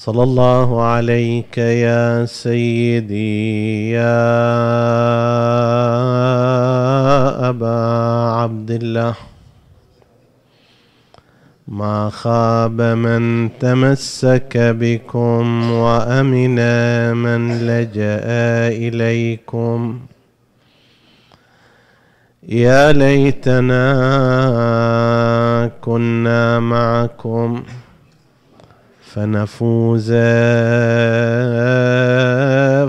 صلى الله عليك يا سيدي يا أبا عبد الله ما خاب من تمسك بكم وأمن من لجأ إليكم. يا ليتنا كنا معكم. فنفوز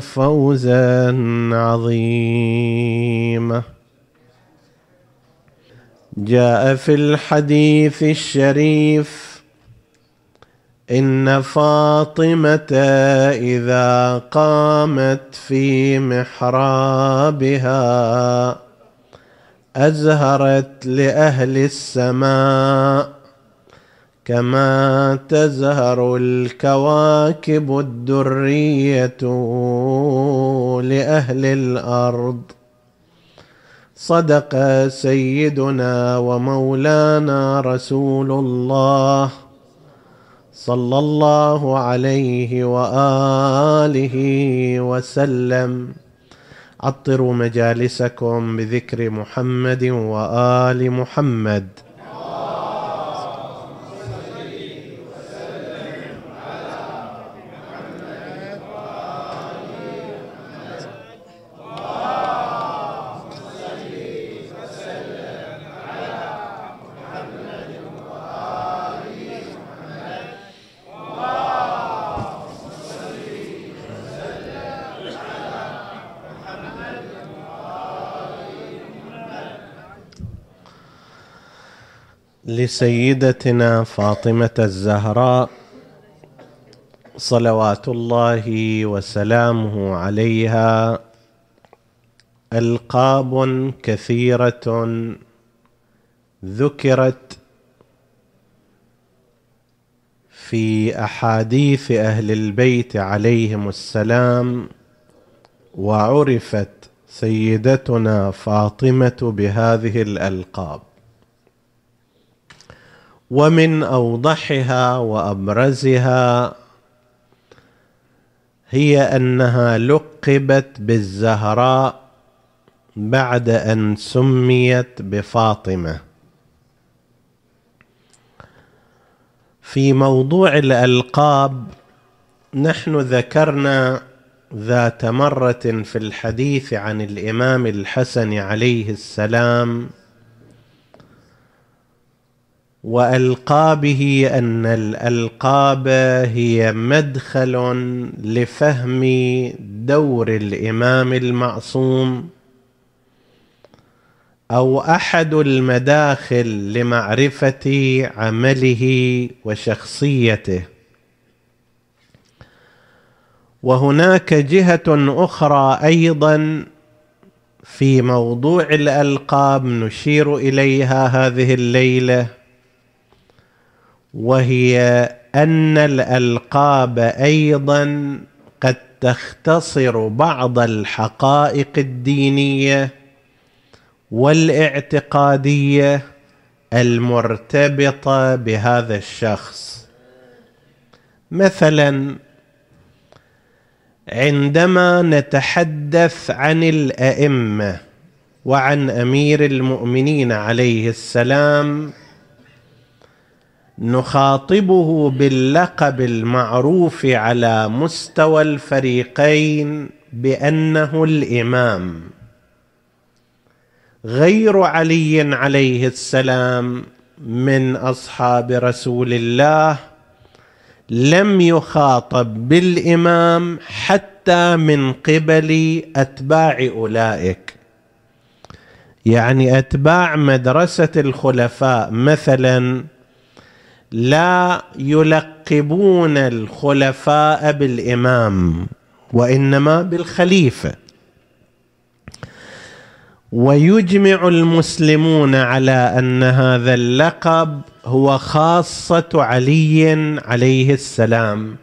فوزا عظيما جاء في الحديث الشريف إن فاطمة إذا قامت في محرابها أزهرت لأهل السماء كما تزهر الكواكب الدرية لأهل الأرض. صدق سيدنا ومولانا رسول الله صلى الله عليه وآله وسلم. عطروا مجالسكم بذكر محمد وآل محمد. لسيدتنا فاطمة الزهراء صلوات الله وسلامه عليها. ألقاب كثيرة ذكرت في أحاديث أهل البيت عليهم السلام وعرفت سيدتنا فاطمة بهذه الألقاب. ومن أوضحها وأبرزها هي أنها لقبت بالزهراء بعد أن سميت بفاطمة. في موضوع الألقاب نحن ذكرنا ذات مرة في الحديث عن الإمام الحسن عليه السلام والقابه أن الألقاب هي مدخل لفهم دور الإمام المعصوم أو أحد المداخل لمعرفة عمله وشخصيته. وهناك جهة أخرى أيضا في موضوع الألقاب نشير إليها هذه الليلة. وهي أن الألقاب أيضا قد تختصر بعض الحقائق الدينية والإعتقادية المرتبطة بهذا الشخص. مثلا عندما نتحدث عن الأئمة وعن أمير المؤمنين عليه السلام نخاطبه باللقب المعروف على مستوى الفريقين بأنه الإمام. غير علي عليه السلام من أصحاب رسول الله لم يخاطب بالإمام حتى من قبل أتباع أولئك. يعني أتباع مدرسة الخلفاء مثلا لا يلقب يلقبون الخلفاء بالإمام وإنما بالخليفة. ويجمع المسلمون على أن هذا اللقب هو خاصة علي عليه السلام.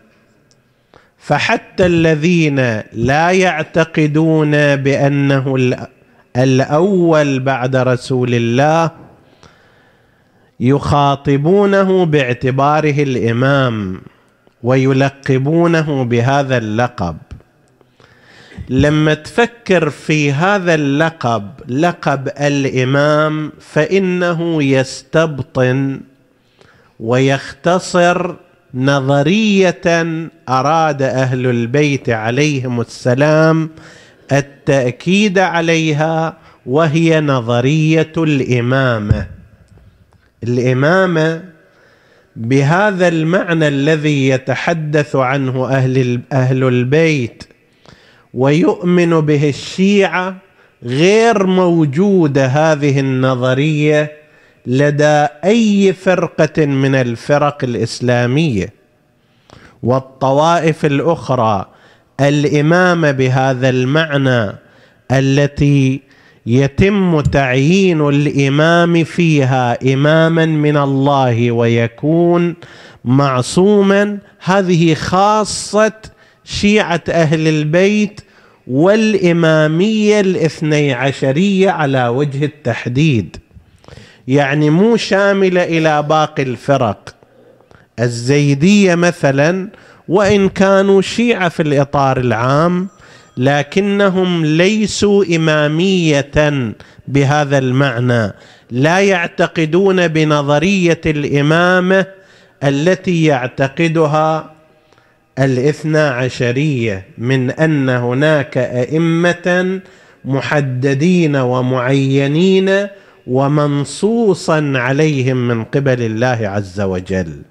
فحتى الذين لا يعتقدون بأنه الأول بعد رسول الله يخاطبونه باعتباره الإمام ويلقبونه بهذا اللقب. لما تفكر في هذا اللقب لقب الإمام فإنه يستبطن ويختصر نظرية أراد أهل البيت عليهم السلام التأكيد عليها وهي نظرية الإمامة. الإمامة بهذا المعنى الذي يتحدث عنه أهل أهل البيت ويؤمن به الشيعة غير موجودة هذه النظرية لدى أي فرقة من الفرق الإسلامية. والطوائف الأخرى الإمامة بهذا المعنى التي يتم تعيين الإمام فيها إماما من الله ويكون معصوما. هذه خاصة شيعة أهل البيت والإمامية الاثني عشرية على وجه التحديد. يعني مو شاملة إلى باقي الفرق. الزيدية مثلا وإن كانوا شيعة في الإطار العام لكنهم ليسوا إمامية بهذا المعنى. لا يعتقدون بنظرية الإمامة التي يعتقدها الاثنى عشرية من أن هناك أئمة محددين ومعينين ومنصوصا عليهم من قبل الله عز وجل.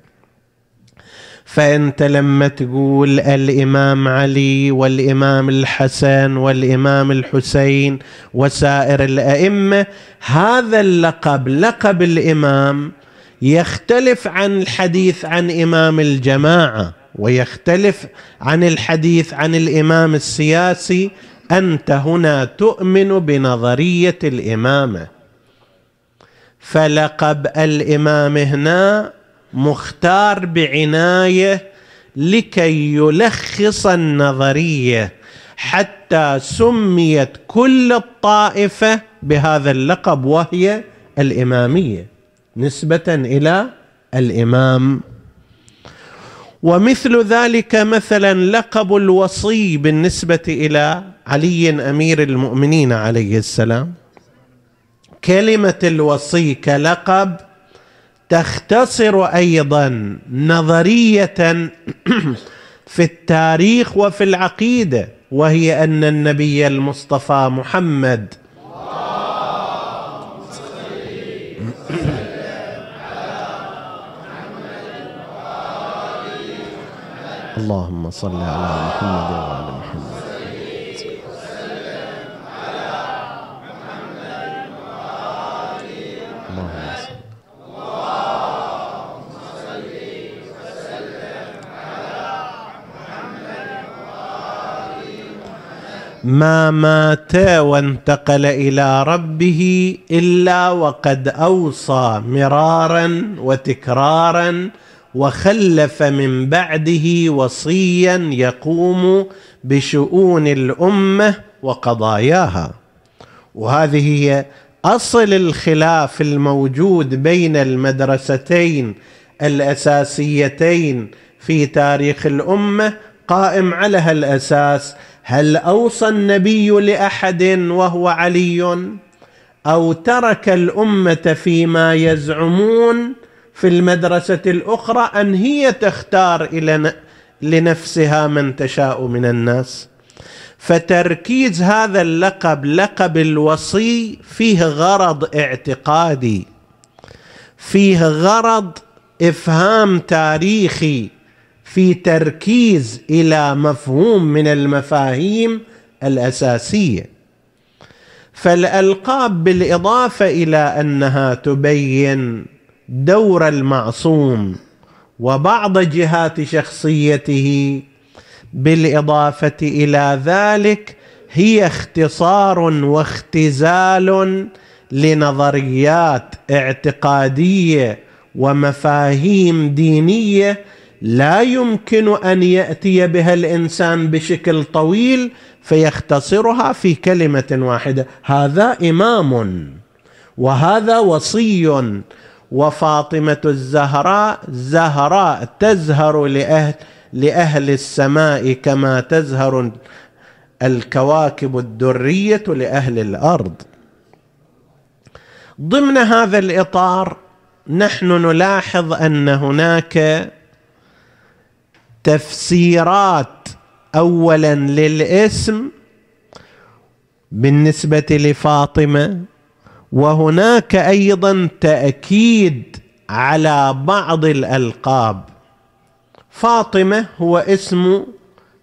فأنت لما تقول الإمام علي والإمام الحسن والإمام الحسين وسائر الأئمة هذا اللقب لقب الإمام يختلف عن الحديث عن إمام الجماعة ويختلف عن الحديث عن الإمام السياسي أنت هنا تؤمن بنظرية الإمامة. فلقب الإمام هنا مختار بعناية لكي يلخص النظرية حتى سميت كل الطائفة بهذا اللقب وهي الإمامية نسبة إلى الإمام. ومثل ذلك مثلا لقب الوصي بالنسبة إلى علي أمير المؤمنين عليه السلام. كلمة الوصي كلقب تختصر أيضا نظرية في التاريخ وفي العقيدة وهي أن النبي المصطفى محمد اللهم صل على محمد وعلى ما مات وانتقل إلى ربه إلا وقد أوصى مرارا وتكرارا وخلف من بعده وصيا يقوم بشؤون الأمة وقضاياها. وهذه هي أصل الخلاف الموجود بين المدرستين الأساسيتين في تاريخ الأمة قائم على هالأساس هل أوصى النبي لأحد وهو علي؟ أو ترك الأمة فيما يزعمون في المدرسة الأخرى أن هي تختار إلى لنفسها من تشاء من الناس؟ فتركيز هذا اللقب لقب الوصي فيه غرض اعتقادي فيه غرض إفهام تاريخي. في تركيز إلى مفهوم من المفاهيم الأساسية. فالألقاب بالإضافة إلى أنها تبين دور المعصوم وبعض جهات شخصيته بالإضافة إلى ذلك هي اختصار واختزال لنظريات اعتقادية ومفاهيم دينية لا يمكن أن يأتي بها الإنسان بشكل طويل فيختصرها في كلمة واحدة. هذا إمام وهذا وصي. وفاطمة الزهراء زهراء تزهر لاهل لأهل السماء كما تزهر الكواكب الدرية لأهل الأرض. ضمن هذا الإطار نحن نلاحظ أن هناك تفسيرات اولا للاسم بالنسبة لفاطمة وهناك أيضا تأكيد على بعض الألقاب. فاطمة هو اسم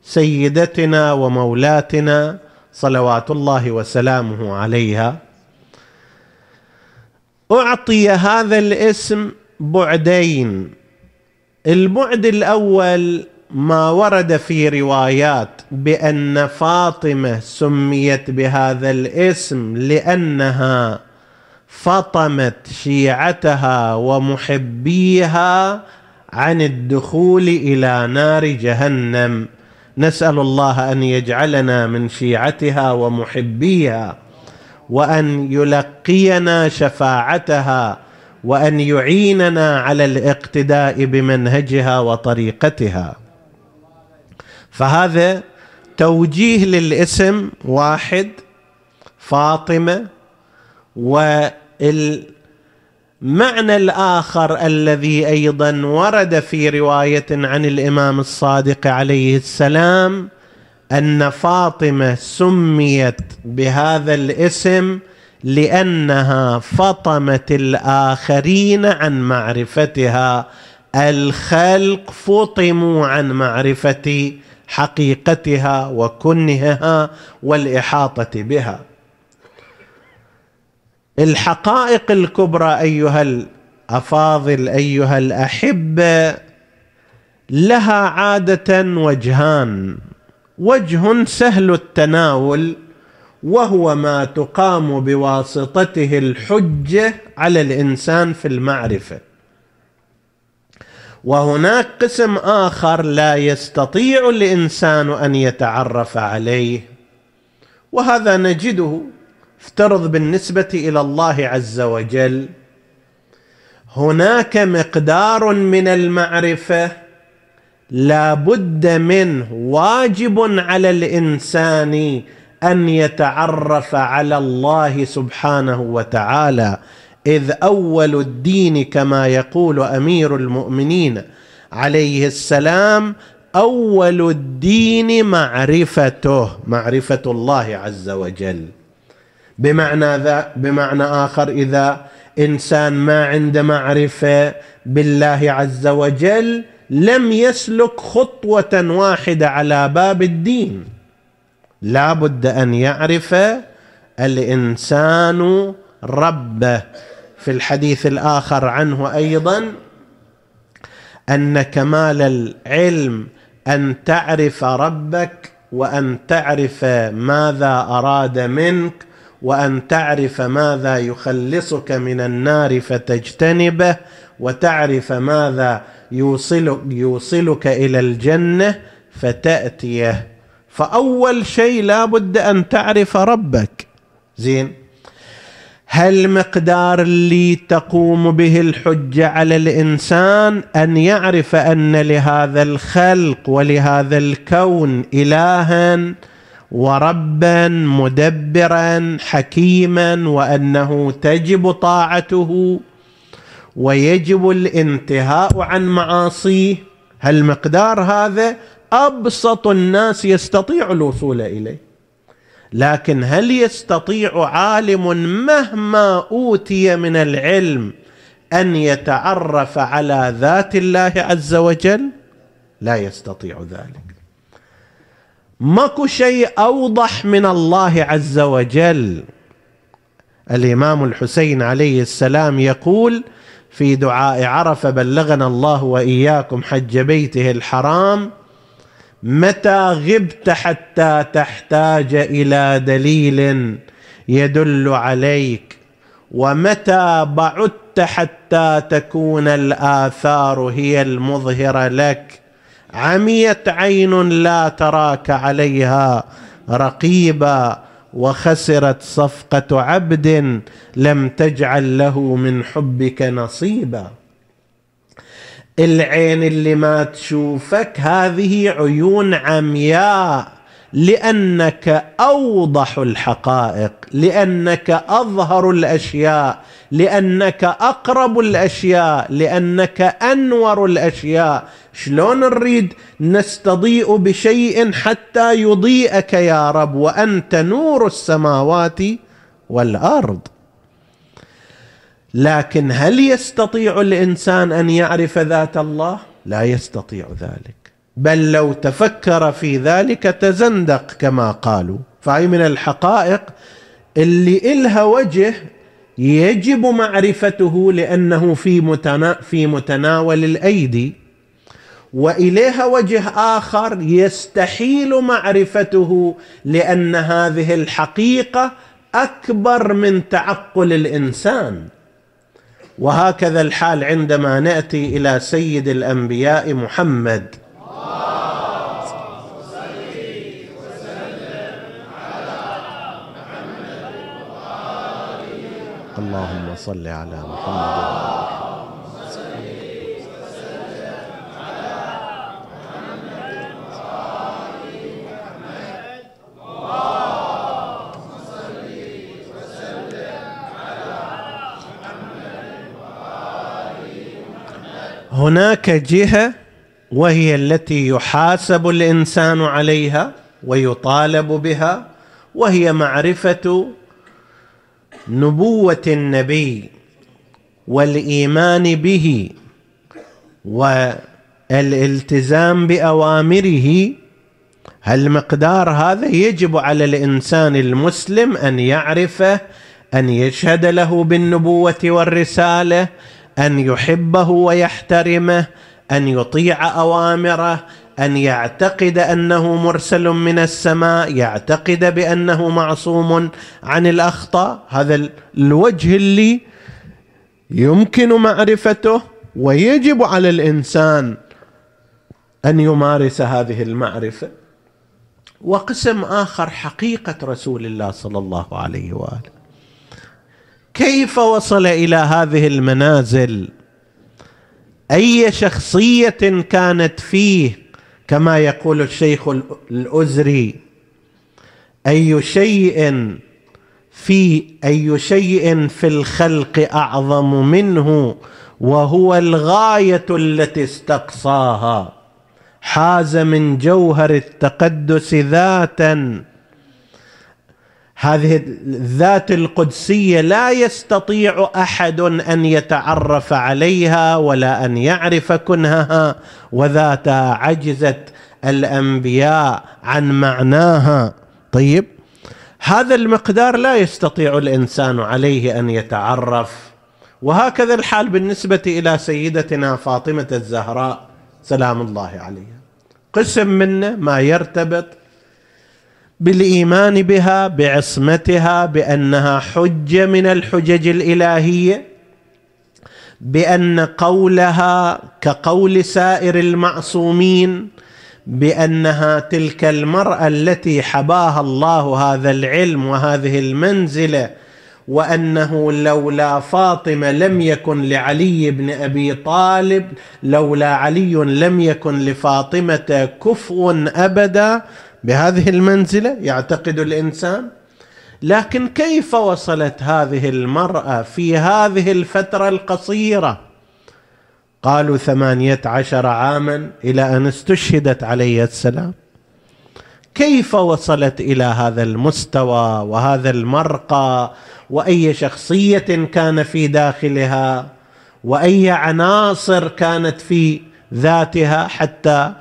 سيدتنا ومولاتنا صلوات الله وسلامه عليها. أعطي هذا الاسم بعدين. البعد الأول ما ورد في روايات بأن فاطمة سميت بهذا الاسم لأنها فطمت شيعتها ومحبيها عن الدخول إلى نار جهنم. نسأل الله أن يجعلنا من شيعتها ومحبيها وأن يلقينا شفاعتها وأن يعيننا على الاقتداء بمنهجها وطريقتها. فهذا توجيه للاسم واحد فاطمة والمعنى الآخر الذي أيضا ورد في رواية عن الإمام الصادق عليه السلام أن فاطمة سميت بهذا الاسم لأنها فطمت الآخرين عن معرفتها. الخلق فطموا عن معرفه حقيقتها وكنهها والإحاطة بها. الحقائق الكبرى أيها الأفاضل أيها الاحبه لها عادة وجهان. وجه سهل التناول وهو ما تقام بواسطته الحجة على الإنسان في المعرفة. وهناك قسم آخر لا يستطيع الإنسان أن يتعرف عليه وهذا نجده افترض بالنسبة إلى الله عز وجل هناك مقدار من المعرفة لا بد منه واجب على الإنسان أن يتعرف على الله سبحانه وتعالى. إذ أول الدين كما يقول أمير المؤمنين عليه السلام أول الدين معرفته معرفة الله عز وجل. بمعنى ذا بمعنى آخر إذا إنسان ما عنده معرفة بالله عز وجل لم يسلك خطوة واحدة على باب الدين. لا بد أن يعرف الإنسان ربه. في الحديث الآخر عنه أيضا أن كمال العلم أن تعرف ربك وأن تعرف ماذا أراد منك وأن تعرف ماذا يخلصك من النار فتجتنبه وتعرف ماذا يوصلك, يوصلك إلى الجنة فتأتيه. فأول شيء لابد أن تعرف ربك. زين؟ هل مقدار اللي تقوم به الحجه على الإنسان أن يعرف أن لهذا الخلق ولهذا الكون الها وربا مدبرا حكيما وأنه تجب طاعته ويجب الانتهاء عن معاصيه؟ هالمقدار هذا أبسط الناس يستطيع الوصول إليه؟ لكن هل يستطيع عالم مهما أوتي من العلم أن يتعرف على ذات الله عز وجل؟ لا يستطيع ذلك. ماكو شيء أوضح من الله عز وجل. الإمام الحسين عليه السلام يقول في دعاء عرفة بلغنا الله وإياكم حج بيته الحرام متى غبت حتى تحتاج إلى دليل يدل عليك؟ ومتى بعدت حتى تكون الآثار هي المظهرة لك؟ عميت عين لا تراك عليها رقيبا وخسرت صفقة عبد لم تجعل له من حبك نصيبا. العين اللي ما تشوفك هذه عيون عمياء لأنك أوضح الحقائق لأنك أظهر الأشياء لأنك أقرب الأشياء لأنك أنور الأشياء. شلون نريد نستضيء بشيء حتى يضيئك يا رب وأنت نور السماوات والأرض؟ لكن هل يستطيع الإنسان أن يعرف ذات الله؟ لا يستطيع ذلك. بل لو تفكر في ذلك تزندق كما قالوا. فهي من الحقائق اللي إلها وجه يجب معرفته لأنه في, في متناول الأيدي. وإليها وجه آخر يستحيل معرفته لأن هذه الحقيقة أكبر من تعقل الإنسان. وهكذا الحال عندما نأتي إلى سيد الأنبياء محمد. اللهم صل على محمد. هناك جهة وهي التي يحاسب الإنسان عليها ويطالب بها وهي معرفة نبوة النبي والإيمان به والالتزام بأوامره. المقدار هذا يجب على الإنسان المسلم أن يعرفه أن يشهد له بالنبوة والرسالة أن يحبه ويحترمه أن يطيع أوامره أن يعتقد أنه مرسل من السماء يعتقد بأنه معصوم عن الأخطاء. هذا الوجه اللي يمكن معرفته ويجب على الإنسان أن يمارس هذه المعرفة. وقسم آخر حقيقة رسول الله صلى الله عليه وآله. كيف وصل إلى هذه المنازل؟ أي شخصية كانت فيه؟ كما يقول الشيخ الأزري. أي شيء في أي شيء في الخلق أعظم منه وهو الغاية التي استقصاها. حاز من جوهر التقدس ذاتا هذه الذات القدسية لا يستطيع أحد أن يتعرف عليها ولا أن يعرف كنهها وذاتها عجزت الأنبياء عن معناها. طيب هذا المقدار لا يستطيع الإنسان عليه أن يتعرف. وهكذا الحال بالنسبة إلى سيدتنا فاطمة الزهراء سلام الله عليها. قسم منه ما يرتبط بالإيمان بها بعصمتها بأنها حجة من الحجج الإلهية بأن قولها كقول سائر المعصومين بأنها تلك المرأة التي حباها الله هذا العلم وهذه المنزلة وأنه لولا فاطمة لم يكن لعلي بن أبي طالب لولا علي لم يكن لفاطمة كفء أبدا بهذه المنزلة يعتقد الإنسان لكن كيف وصلت هذه المرأة في هذه الفترة القصيرة؟ قالوا ثمانية عشر عاما إلى أن استشهدت عليه السلام. كيف وصلت إلى هذا المستوى وهذا المرقى؟ وأي شخصية كان في داخلها؟ وأي عناصر كانت في ذاتها حتى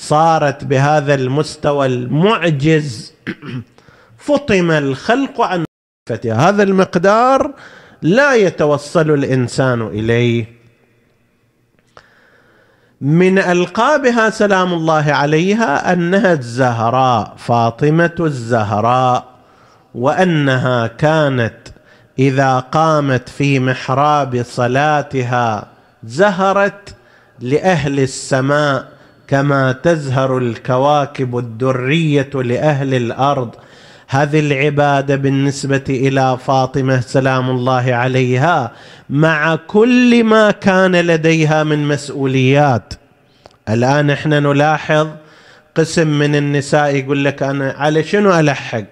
صارت بهذا المستوى المعجز. فطم الخلق عن هذا المقدار لا يتوصل الإنسان إليه. من ألقابها سلام الله عليها أنها الزهراء فاطمة الزهراء وأنها كانت إذا قامت في محراب صلاتها زهرت لأهل السماء. كما تزهر الكواكب الدرية لأهل الأرض. هذه العبادة بالنسبة إلى فاطمة سلام الله عليها مع كل ما كان لديها من مسؤوليات. الآن إحنا نلاحظ قسم من النساء يقول لك أنا على شنو ألحق؟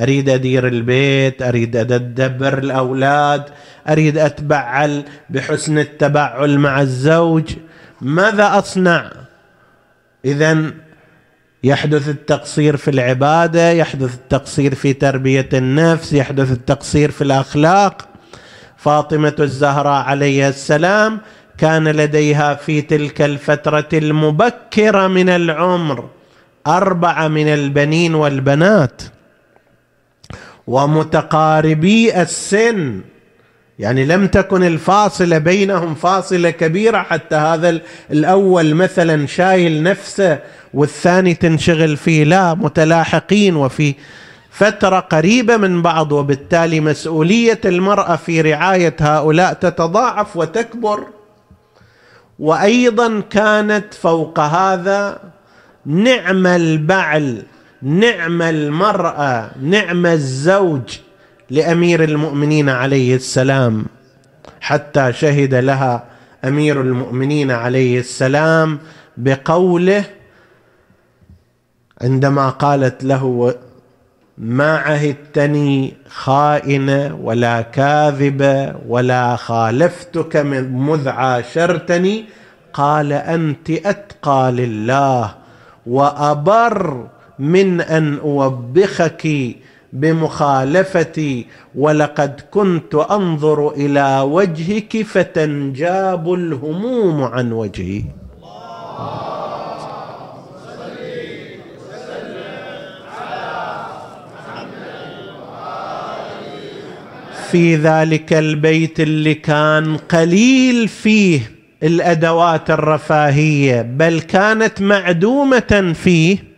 أريد أدير البيت أريد أدبر الأولاد أريد أتبعل بحسن التبعل مع الزوج. ماذا أصنع؟ اذا يحدث التقصير في العبادة يحدث التقصير في تربية النفس يحدث التقصير في الأخلاق. فاطمة الزهراء عليها السلام كان لديها في تلك الفترة المبكرة من العمر أربعة من البنين والبنات. ومتقاربي السن يعني لم تكن الفاصله بينهم فاصلة كبيرة حتى هذا الأول مثلا شايل نفسه والثاني تنشغل فيه. لا متلاحقين وفي فترة قريبة من بعض وبالتالي مسؤولية المرأة في رعاية هؤلاء تتضاعف وتكبر. وأيضا كانت فوق هذا نعم البعل نعم المرأة نعم الزوج لأمير المؤمنين عليه السلام حتى شهد لها أمير المؤمنين عليه السلام بقوله عندما قالت له ما عهدتني خائنه ولا كاذبه ولا خالفتك مذ عاشرتني قال أنت أتقى لله وأبر من أن أوبخك بمخالفتي ولقد كنت أنظر إلى وجهك فتنجاب الهموم عن وجهي. في ذلك البيت اللي كان قليل فيه الأدوات الرفاهية بل كانت معدومة فيه.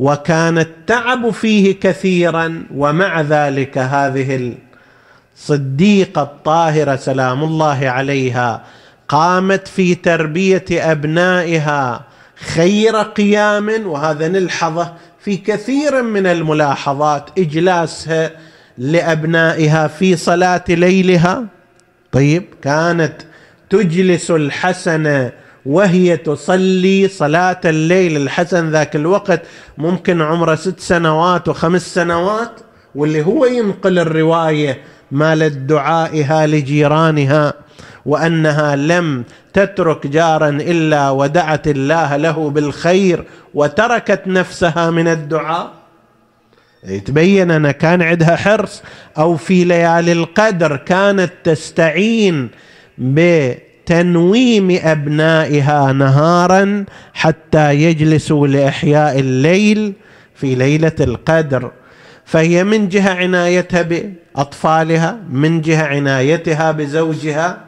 وكان التعب فيه كثيرا ومع ذلك هذه الصديقة الطاهرة سلام الله عليها قامت في تربية أبنائها خير قيام وهذا نلحظه في كثير من الملاحظات إجلاسها لأبنائها في صلاة ليلها. طيب كانت تجلس الحسن وهي تصلي صلاة الليل الحسن ذاك الوقت ممكن عمره ست سنوات وخمس سنوات واللي هو ينقل الرواية مالت دعائها لجيرانها وأنها لم تترك جارا إلا ودعت الله له بالخير وتركت نفسها من الدعاء. يتبين أن كان عندها حرص أو في ليالي القدر كانت تستعين بتنويم أبنائها نهارا حتى يجلسوا لإحياء الليل في ليلة القدر. فهي من جهة عنايتها بأطفالها من جهة عنايتها بزوجها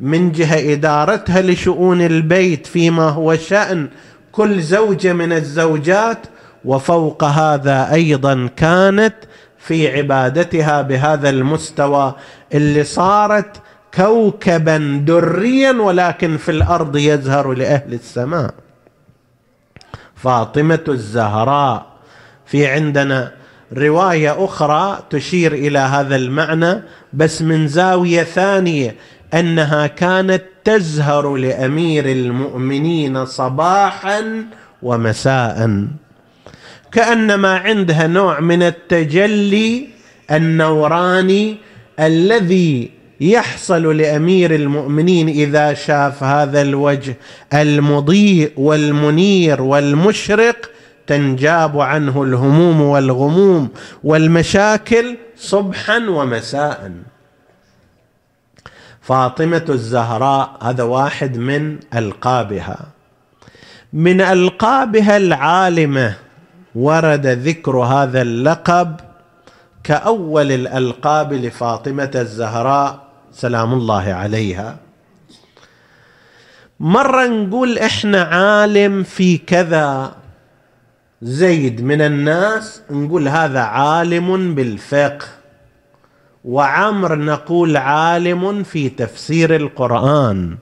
من جهة إدارتها لشؤون البيت فيما هو شأن. كل زوجة من الزوجات وفوق هذا أيضا كانت في عبادتها بهذا المستوى. اللي صارت كوكبا دريا ولكن في الأرض يزهر لأهل السماء. فاطمة الزهراء في عندنا رواية أخرى تشير إلى هذا المعنى بس من زاوية ثانية أنها كانت تزهر لأمير المؤمنين صباحا ومساء. كأنما عندها نوع من التجلي النوراني الذي يحصل لأمير المؤمنين إذا شاف هذا الوجه المضيء والمنير والمشرق تنجاب عنه الهموم والغموم والمشاكل صبحا ومساء. فاطمة الزهراء هذا واحد من ألقابها. من ألقابها العالمة ورد ذكر هذا اللقب كأول الألقاب لفاطمة الزهراء سلام الله عليها. مرة نقول إحنا عالم في كذا زيد من الناس نقول هذا عالم بالفقه. وعمر نقول عالم في تفسير القرآن.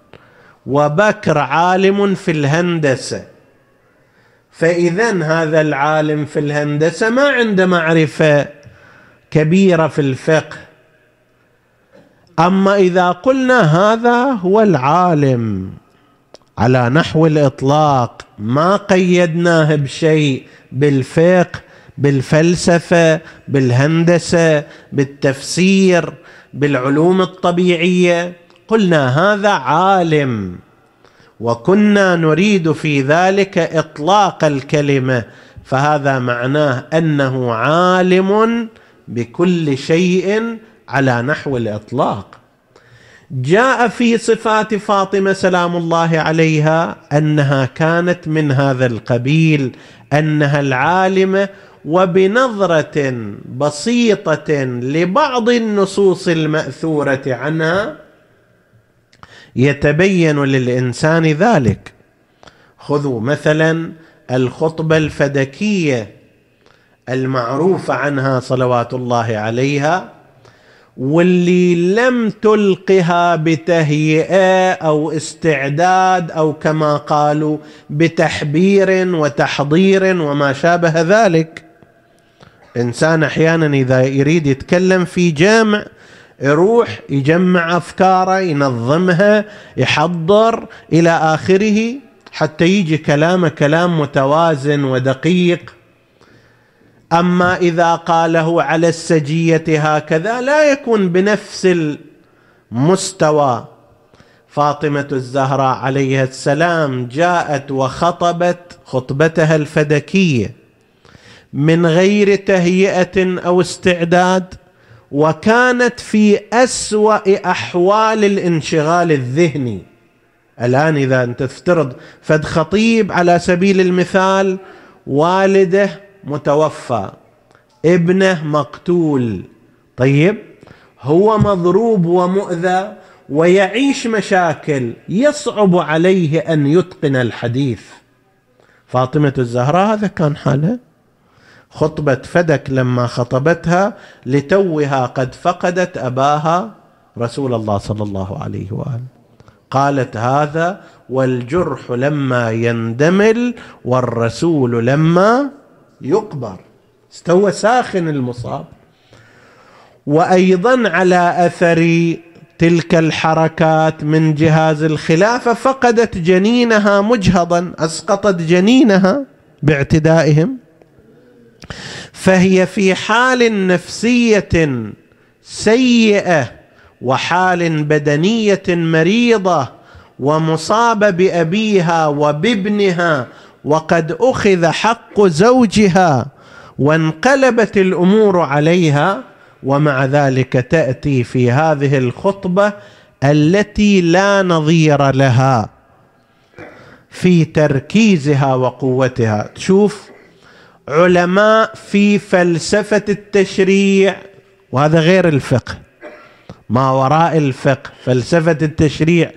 وبكر عالم في الهندسة. فاذا هذا العالم في الهندسة ما عنده معرفة كبيرة في الفقه. أما إذا قلنا هذا هو العالم على نحو الإطلاق ما قيدناه بشيء بالفقه بالفلسفة بالهندسة بالتفسير بالعلوم الطبيعية. قلنا هذا عالم وكنا نريد في ذلك إطلاق الكلمة. فهذا معناه أنه عالم بكل شيء على نحو الإطلاق. جاء في صفات فاطمة سلام الله عليها أنها كانت من هذا القبيل أنها العالمة وبنظرة بسيطة لبعض النصوص المأثورة عنها يتبين للإنسان ذلك. خذوا مثلا الخطبة الفدكية المعروفة عنها صلوات الله عليها واللي لم تلقها بتهيئة أو استعداد أو كما قالوا بتحبير وتحضير وما شابه ذلك. إنسان أحيانا إذا يريد يتكلم في جامع يروح يجمع أفكاره ينظمها يحضر إلى آخره حتى يجي كلامه كلام متوازن ودقيق. أما إذا قاله على السجية هكذا لا يكون بنفس المستوى. فاطمة الزهراء عليها السلام جاءت وخطبت خطبتها الفدكية من غير تهيئة أو استعداد وكانت في أسوأ أحوال الانشغال الذهني. الآن إذا أنت تفترض فد خطيب على سبيل المثال والده متوفى. ابنه مقتول. طيب هو مضروب ومؤذى ويعيش مشاكل يصعب عليه أن يتقن الحديث. فاطمة الزهراء هذا كان حالها. خطبة فدك لما خطبتها لتوها قد فقدت أباها رسول الله صلى الله عليه وآله. قالت هذا والجرح لما يندمل والرسول لما يقبر. استوى ساخن المصاب. وأيضا على أثر تلك الحركات من جهاز الخلافة فقدت جنينها مجهضا أسقطت جنينها باعتدائهم. فهي في حال نفسية سيئة وحال بدنية مريضة ومصابه بأبيها وبابنها وقد أخذ حق زوجها وانقلبت الأمور عليها ومع ذلك تأتي في هذه الخطبة التي لا نظير لها في تركيزها وقوتها. تشوف علماء في فلسفة التشريع وهذا غير الفقه ما وراء الفقه فلسفة التشريع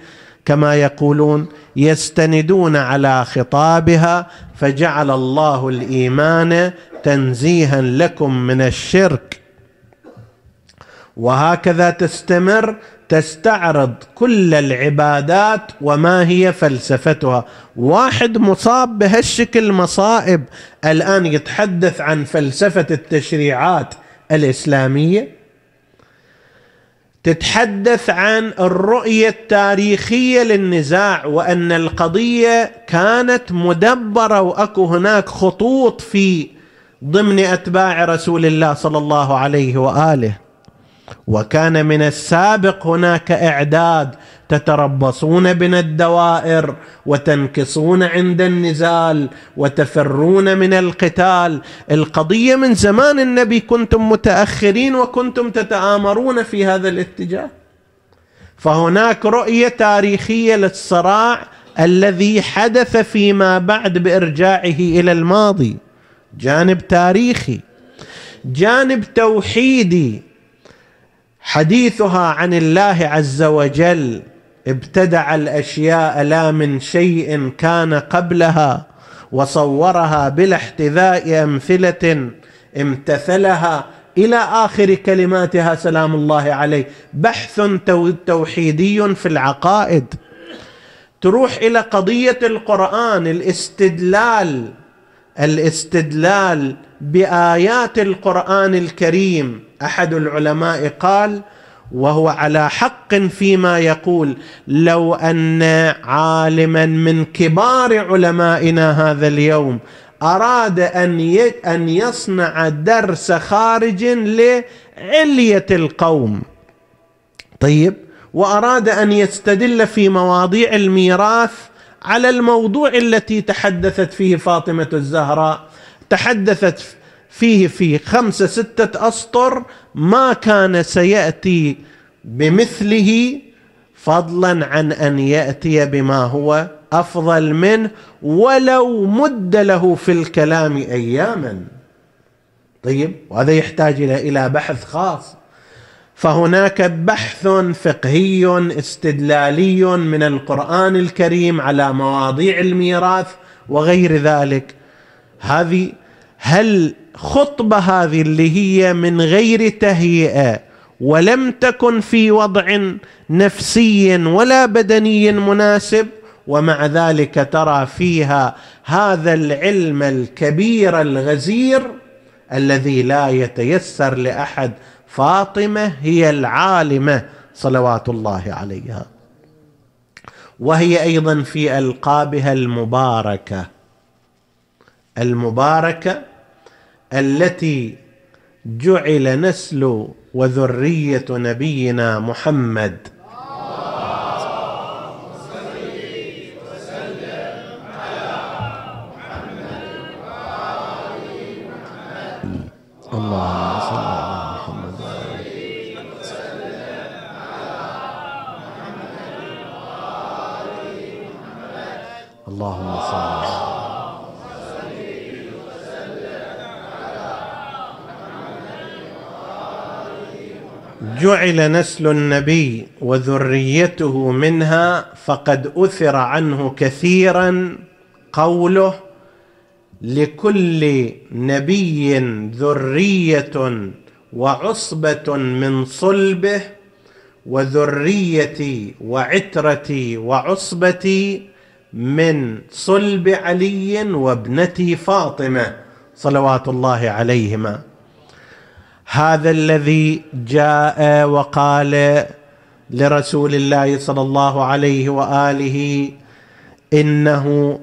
كما يقولون يستندون على خطابها فجعل الله الإيمان تنزيها لكم من الشرك. وهكذا تستمر تستعرض كل العبادات وما هي فلسفتها. واحد مصاب بهالشكل مصائب الآن يتحدث عن فلسفة التشريعات الإسلامية. تتحدث عن الرؤية التاريخية للنزاع وأن القضية كانت مدبرة وأكو هناك خطوط في ضمن أتباع رسول الله صلى الله عليه وآله. وكان من السابق هناك إعداد تتربصون بنا الدوائر وتنكصون عند النزال وتفرون من القتال. القضية من زمان النبي كنتم متأخرين وكنتم تتآمرون في هذا الاتجاه. فهناك رؤية تاريخية للصراع الذي حدث فيما بعد بإرجاعه إلى الماضي. جانب تاريخي. جانب توحيدي. حديثها عن الله عز وجل. ابتدع الأشياء لا من شيء كان قبلها وصورها بلا احتذاء أمثلة امتثلها إلى آخر كلماتها سلام الله عليه. بحث توحيدي في العقائد. تروح إلى قضية القرآن الاستدلال الاستدلال بآيات القرآن الكريم. أحد العلماء قال وهو على حق فيما يقول. لو أن عالما من كبار علمائنا هذا اليوم أراد أن أن يصنع درس خارج لعلية القوم. طيب وأراد أن يستدل في مواضيع الميراث على الموضوع التي تحدثت فيه فاطمة الزهراء. تحدثت فيه في خمسة ستة أسطر ما كان سيأتي بمثله فضلا عن أن يأتي بما هو أفضل منه ولو مد له في الكلام اياما. طيب وهذا يحتاج إلى بحث خاص. فهناك بحث فقهي استدلالي من القرآن الكريم على مواضيع الميراث وغير ذلك. هذه هل خطبة هذه اللي هي من غير تهيئة ولم تكن في وضع نفسي ولا بدني مناسب ومع ذلك ترى فيها هذا العلم الكبير الغزير الذي لا يتيسر لأحد. فاطمة هي العالمة صلوات الله عليها. وهي أيضا في ألقابها المباركة. المباركة التي جعل نسل وذرية نبينا محمد جعل نسل النبي وذريته منها فقد أثر عنه كثيرا قوله لكل نبي ذرية وعصبة من صلبه وذريتي وعترتي وعصبتي من صلب علي وابنتي فاطمة صلوات الله عليهما. هذا الذي جاء وقال لرسول الله صلى الله عليه وآله إنه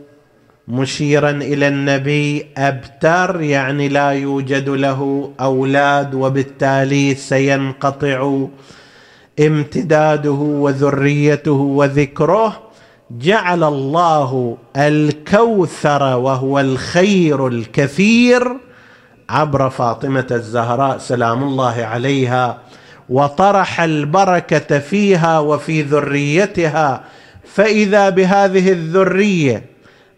مشيرا إلى النبي أبتر يعني لا يوجد له أولاد وبالتالي سينقطع امتداده وذريته وذكره. جعل الله الكوثر وهو الخير الكثير عبر فاطمة الزهراء سلام الله عليها وطرح البركة فيها وفي ذريتها. فإذا بهذه الذرية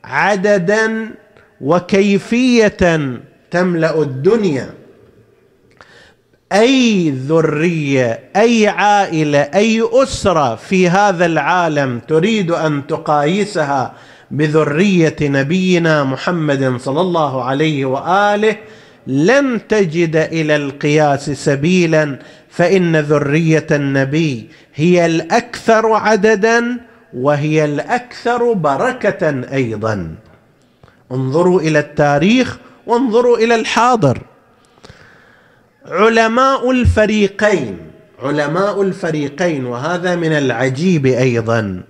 عددا وكيفيه تملأ الدنيا أي ذرية أي عائلة أي أسرة في هذا العالم تريد أن تقايسها بذرية نبينا محمد صلى الله عليه وآله لن تجد إلى القياس سبيلا فإن ذرية النبي هي الأكثر عددا وهي الأكثر بركة أيضا. انظروا إلى التاريخ وانظروا إلى الحاضر. علماء الفريقين علماء الفريقين وهذا من العجيب أيضا.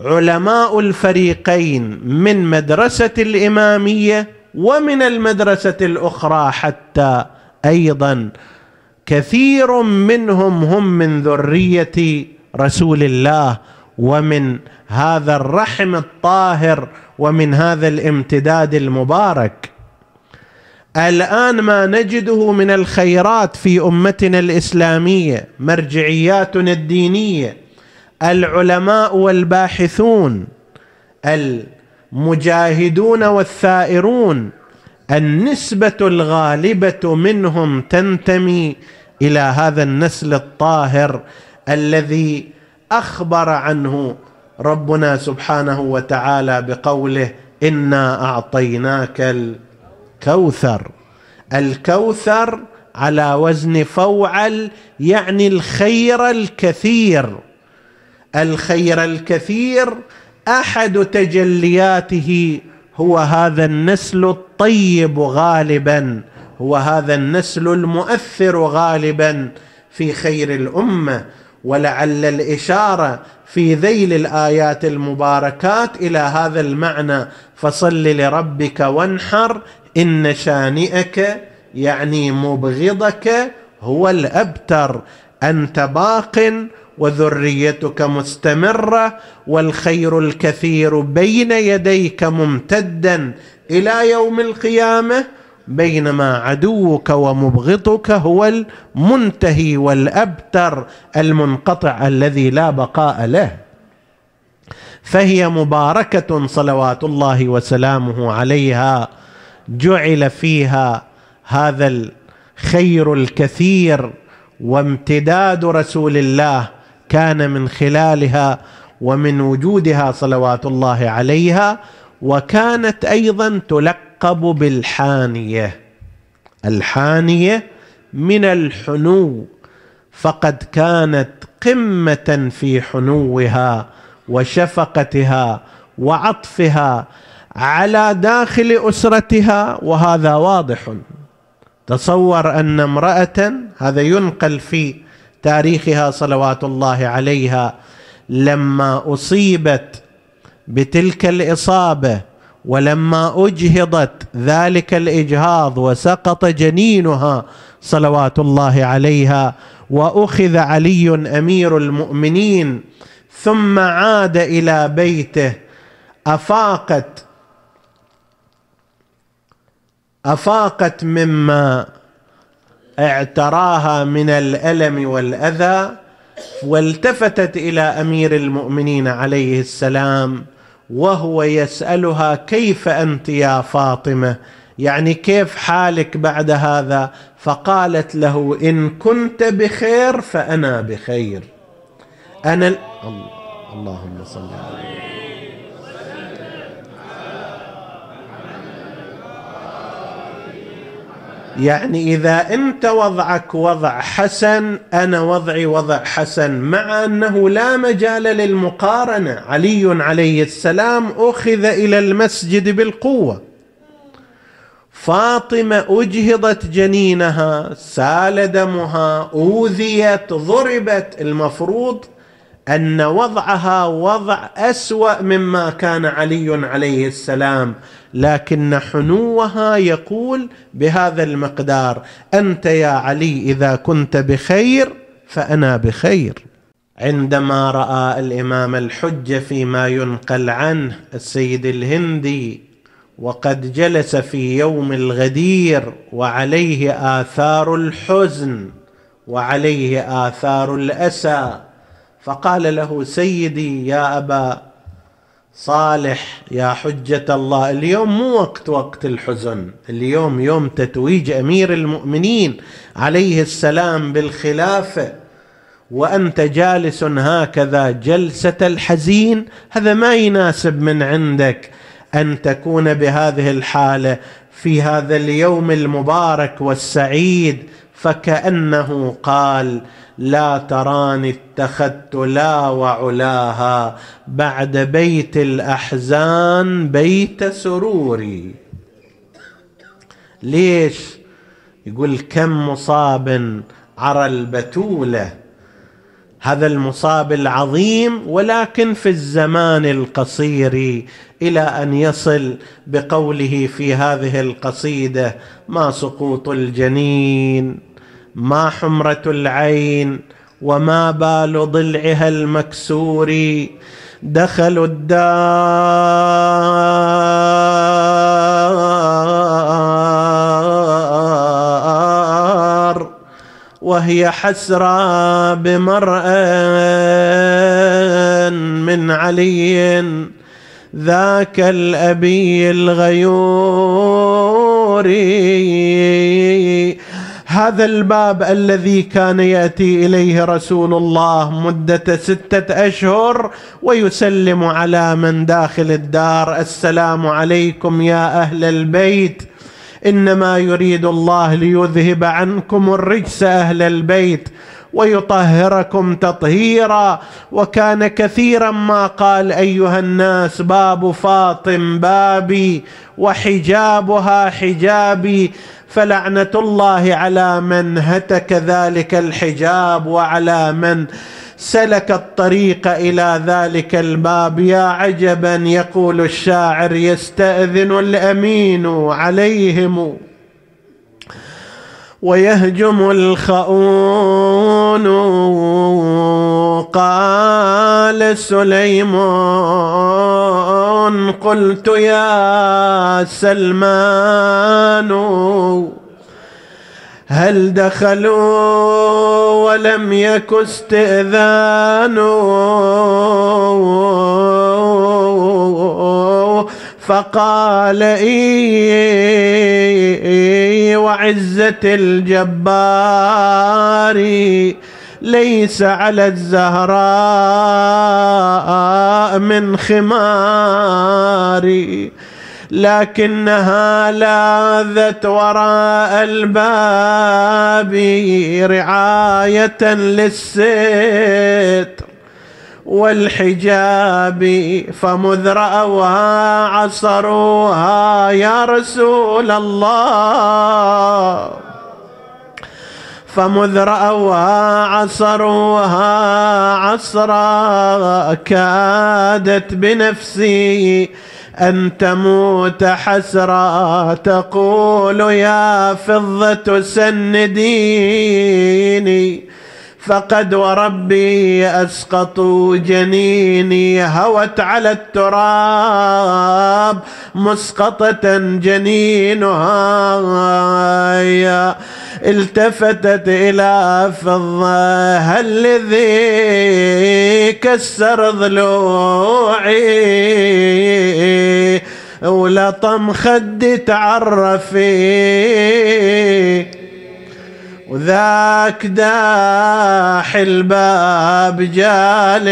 علماء الفريقين من مدرسة الإمامية ومن المدرسة الأخرى حتى أيضا كثير منهم هم من ذرية رسول الله ومن هذا الرحم الطاهر ومن هذا الامتداد المبارك. الآن ما نجده من الخيرات في أمتنا الإسلامية مرجعياتنا الدينية العلماء والباحثون المجاهدون والثائرون النسبة الغالبة منهم تنتمي إلى هذا النسل الطاهر الذي أخبر عنه ربنا سبحانه وتعالى بقوله إنا أعطيناك الكوثر. الكوثر على وزن فوعل يعني الخير الكثير. الخير الكثير أحد تجلياته هو هذا النسل الطيب غالبا هو هذا النسل المؤثر غالبا في خير الأمة. ولعل الإشارة في ذيل الآيات المباركات إلى هذا المعنى فصل لربك وانحر إن شانئك يعني مبغضك هو الأبتر أنت باق وذريتك مستمرة والخير الكثير بين يديك ممتدا إلى يوم القيامة بينما عدوك ومبغضك هو المنتهي والأبتر المنقطع الذي لا بقاء له. فهي مباركة صلوات الله وسلامه عليها جعل فيها هذا الخير الكثير وامتداد رسول الله كان من خلالها ومن وجودها صلوات الله عليها وكانت أيضا تلقب بالحانية. الحانية من الحنو فقد كانت قمة في حنوها وشفقتها وعطفها على داخل أسرتها وهذا واضح. تصور أن امرأة هذا ينقل في تاريخها صلوات الله عليها لما أصيبت بتلك الإصابة ولما أجهضت ذلك الإجهاض وسقط جنينها صلوات الله عليها وأخذ علي أمير المؤمنين ثم عاد إلى بيته أفاقت أفاقت مما اعتراها من الألم والأذى والتفتت إلى أمير المؤمنين عليه السلام وهو يسألها كيف أنت يا فاطمة؟ يعني كيف حالك بعد هذا؟ فقالت له إن كنت بخير فأنا بخير. أنا اللهم صل على يعني إذا أنت وضعك وضع حسن أنا وضعي وضع حسن مع أنه لا مجال للمقارنة. علي عليه السلام أخذ إلى المسجد بالقوة. فاطمة أجهضت جنينها سال دمها أوذيت ضربت المفروض أن وضعها وضع أسوأ مما كان علي عليه السلام لكن حنوها يقول بهذا المقدار أنت يا علي إذا كنت بخير فأنا بخير. عندما رأى الإمام الحجه فيما ينقل عنه السيد الهندي وقد جلس في يوم الغدير وعليه آثار الحزن وعليه آثار الأسى فقال له سيدي يا أبا صالح يا حجة الله اليوم مو وقت وقت الحزن اليوم يوم تتويج أمير المؤمنين عليه السلام بالخلافة وأنت جالس هكذا جلسة الحزين هذا ما يناسب من عندك أن تكون بهذه الحالة في هذا اليوم المبارك والسعيد فكأنه قال لا تراني اتخذت لا وعلاها بعد بيت الأحزان بيت سروري. ليش؟ يقول كم مصاب عرى البتولة. هذا المصاب العظيم ولكن في الزمان القصير إلى أن يصل بقوله في هذه القصيدة ما سقوط الجنين ما حمرة العين وما بال ضلعها المكسور دخلوا الدار وهي حسرى بمرء من علي ذاك الأبي الغيور. هذا الباب الذي كان يأتي إليه رسول الله مدة ستة أشهر ويسلم على من داخل الدار. السلام عليكم يا أهل البيت. إنما يريد الله ليذهب عنكم الرجس أهل البيت ويطهركم تطهيرا. وكان كثيرا ما قال أيها الناس باب فاطم بابي وحجابها حجابي. فلعنة الله على من هتك ذلك الحجاب وعلى من سلك الطريق إلى ذلك الباب. يا عجبا يقول الشاعر يستأذن الأمين عليهم. ويهجم الخؤون. قال سليمان قلت يا سلمان هل دخلوا ولم يك استئذان؟ فقال إي وعزة الجبار ليس على الزهراء من خماري لكنها لاذت وراء الباب رعاية للستر والحجاب فمذ رأوها عصروها يا رسول الله. فمذ رأوها عصروها عصرا كادت بنفسي أن تموت حسرا. تقول يا فضة سنديني فقد وربي اسقطوا جنيني هوت على التراب مسقطة جنينها. التفتت إلى فضة هل الذي كسر ضلوعي؟ ولطم خدي تعرفي. وذاك داح الباب جالس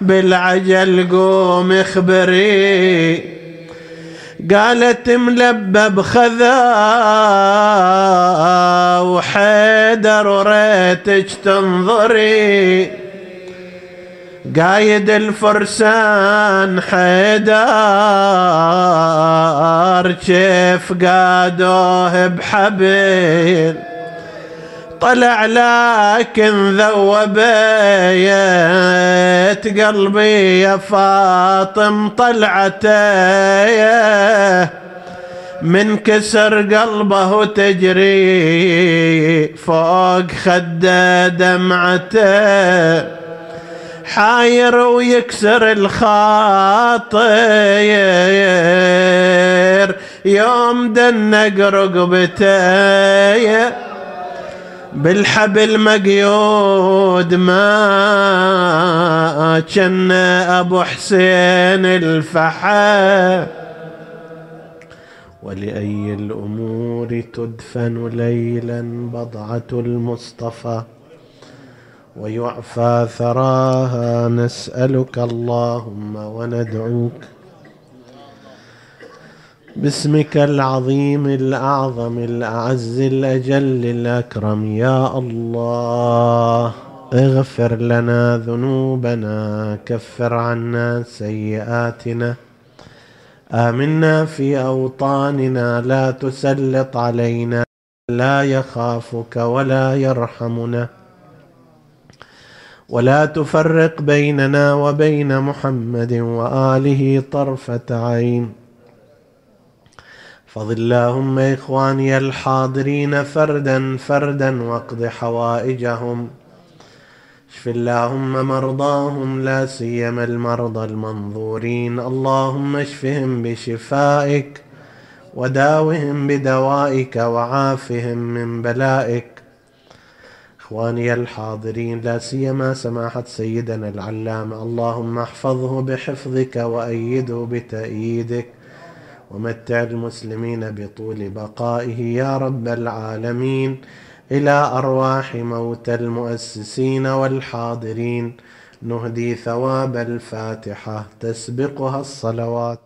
بالعجل قوم اخبري. قالت ملبب خذا وحيدر وريتك تنظري. قايد الفرسان حيدار كيف قادوه بحبل طلع لكن ذوبيت قلبي يا فاطم طلعته من كسر قلبه تجري فوق خده دمعته. حاير ويكسر الخاطر يوم دنق رقبته بالحبل مقيود ما كان أبو حسين الفحا ولأي الأمور تدفن ليلا بضعة المصطفى. ويعفى ثراها نسألك اللهم وندعوك باسمك العظيم الأعظم الأعز الأجل الأكرم. يا الله اغفر لنا ذنوبنا كفر عنا سيئاتنا. آمنا في أوطاننا لا تسلط علينا لا يخافك ولا يرحمنا. ولا تفرق بيننا وبين محمد وآله طرفة عين. فض اللهم إخواني الحاضرين فردا فردا واقض حوائجهم. اشف اللهم مرضاهم لا سيما المرضى المنظورين. اللهم اشفهم بشفائك وداوهم بدوائك وعافهم من بلائك. إخواني الحاضرين لا سيما سماحة سيدنا العلامة. اللهم احفظه بحفظك وأيده بتأييدك ومتع المسلمين بطول بقائه يا رب العالمين. إلى أرواح موتى المؤسسين والحاضرين نهدي ثواب الفاتحة تسبقها الصلوات.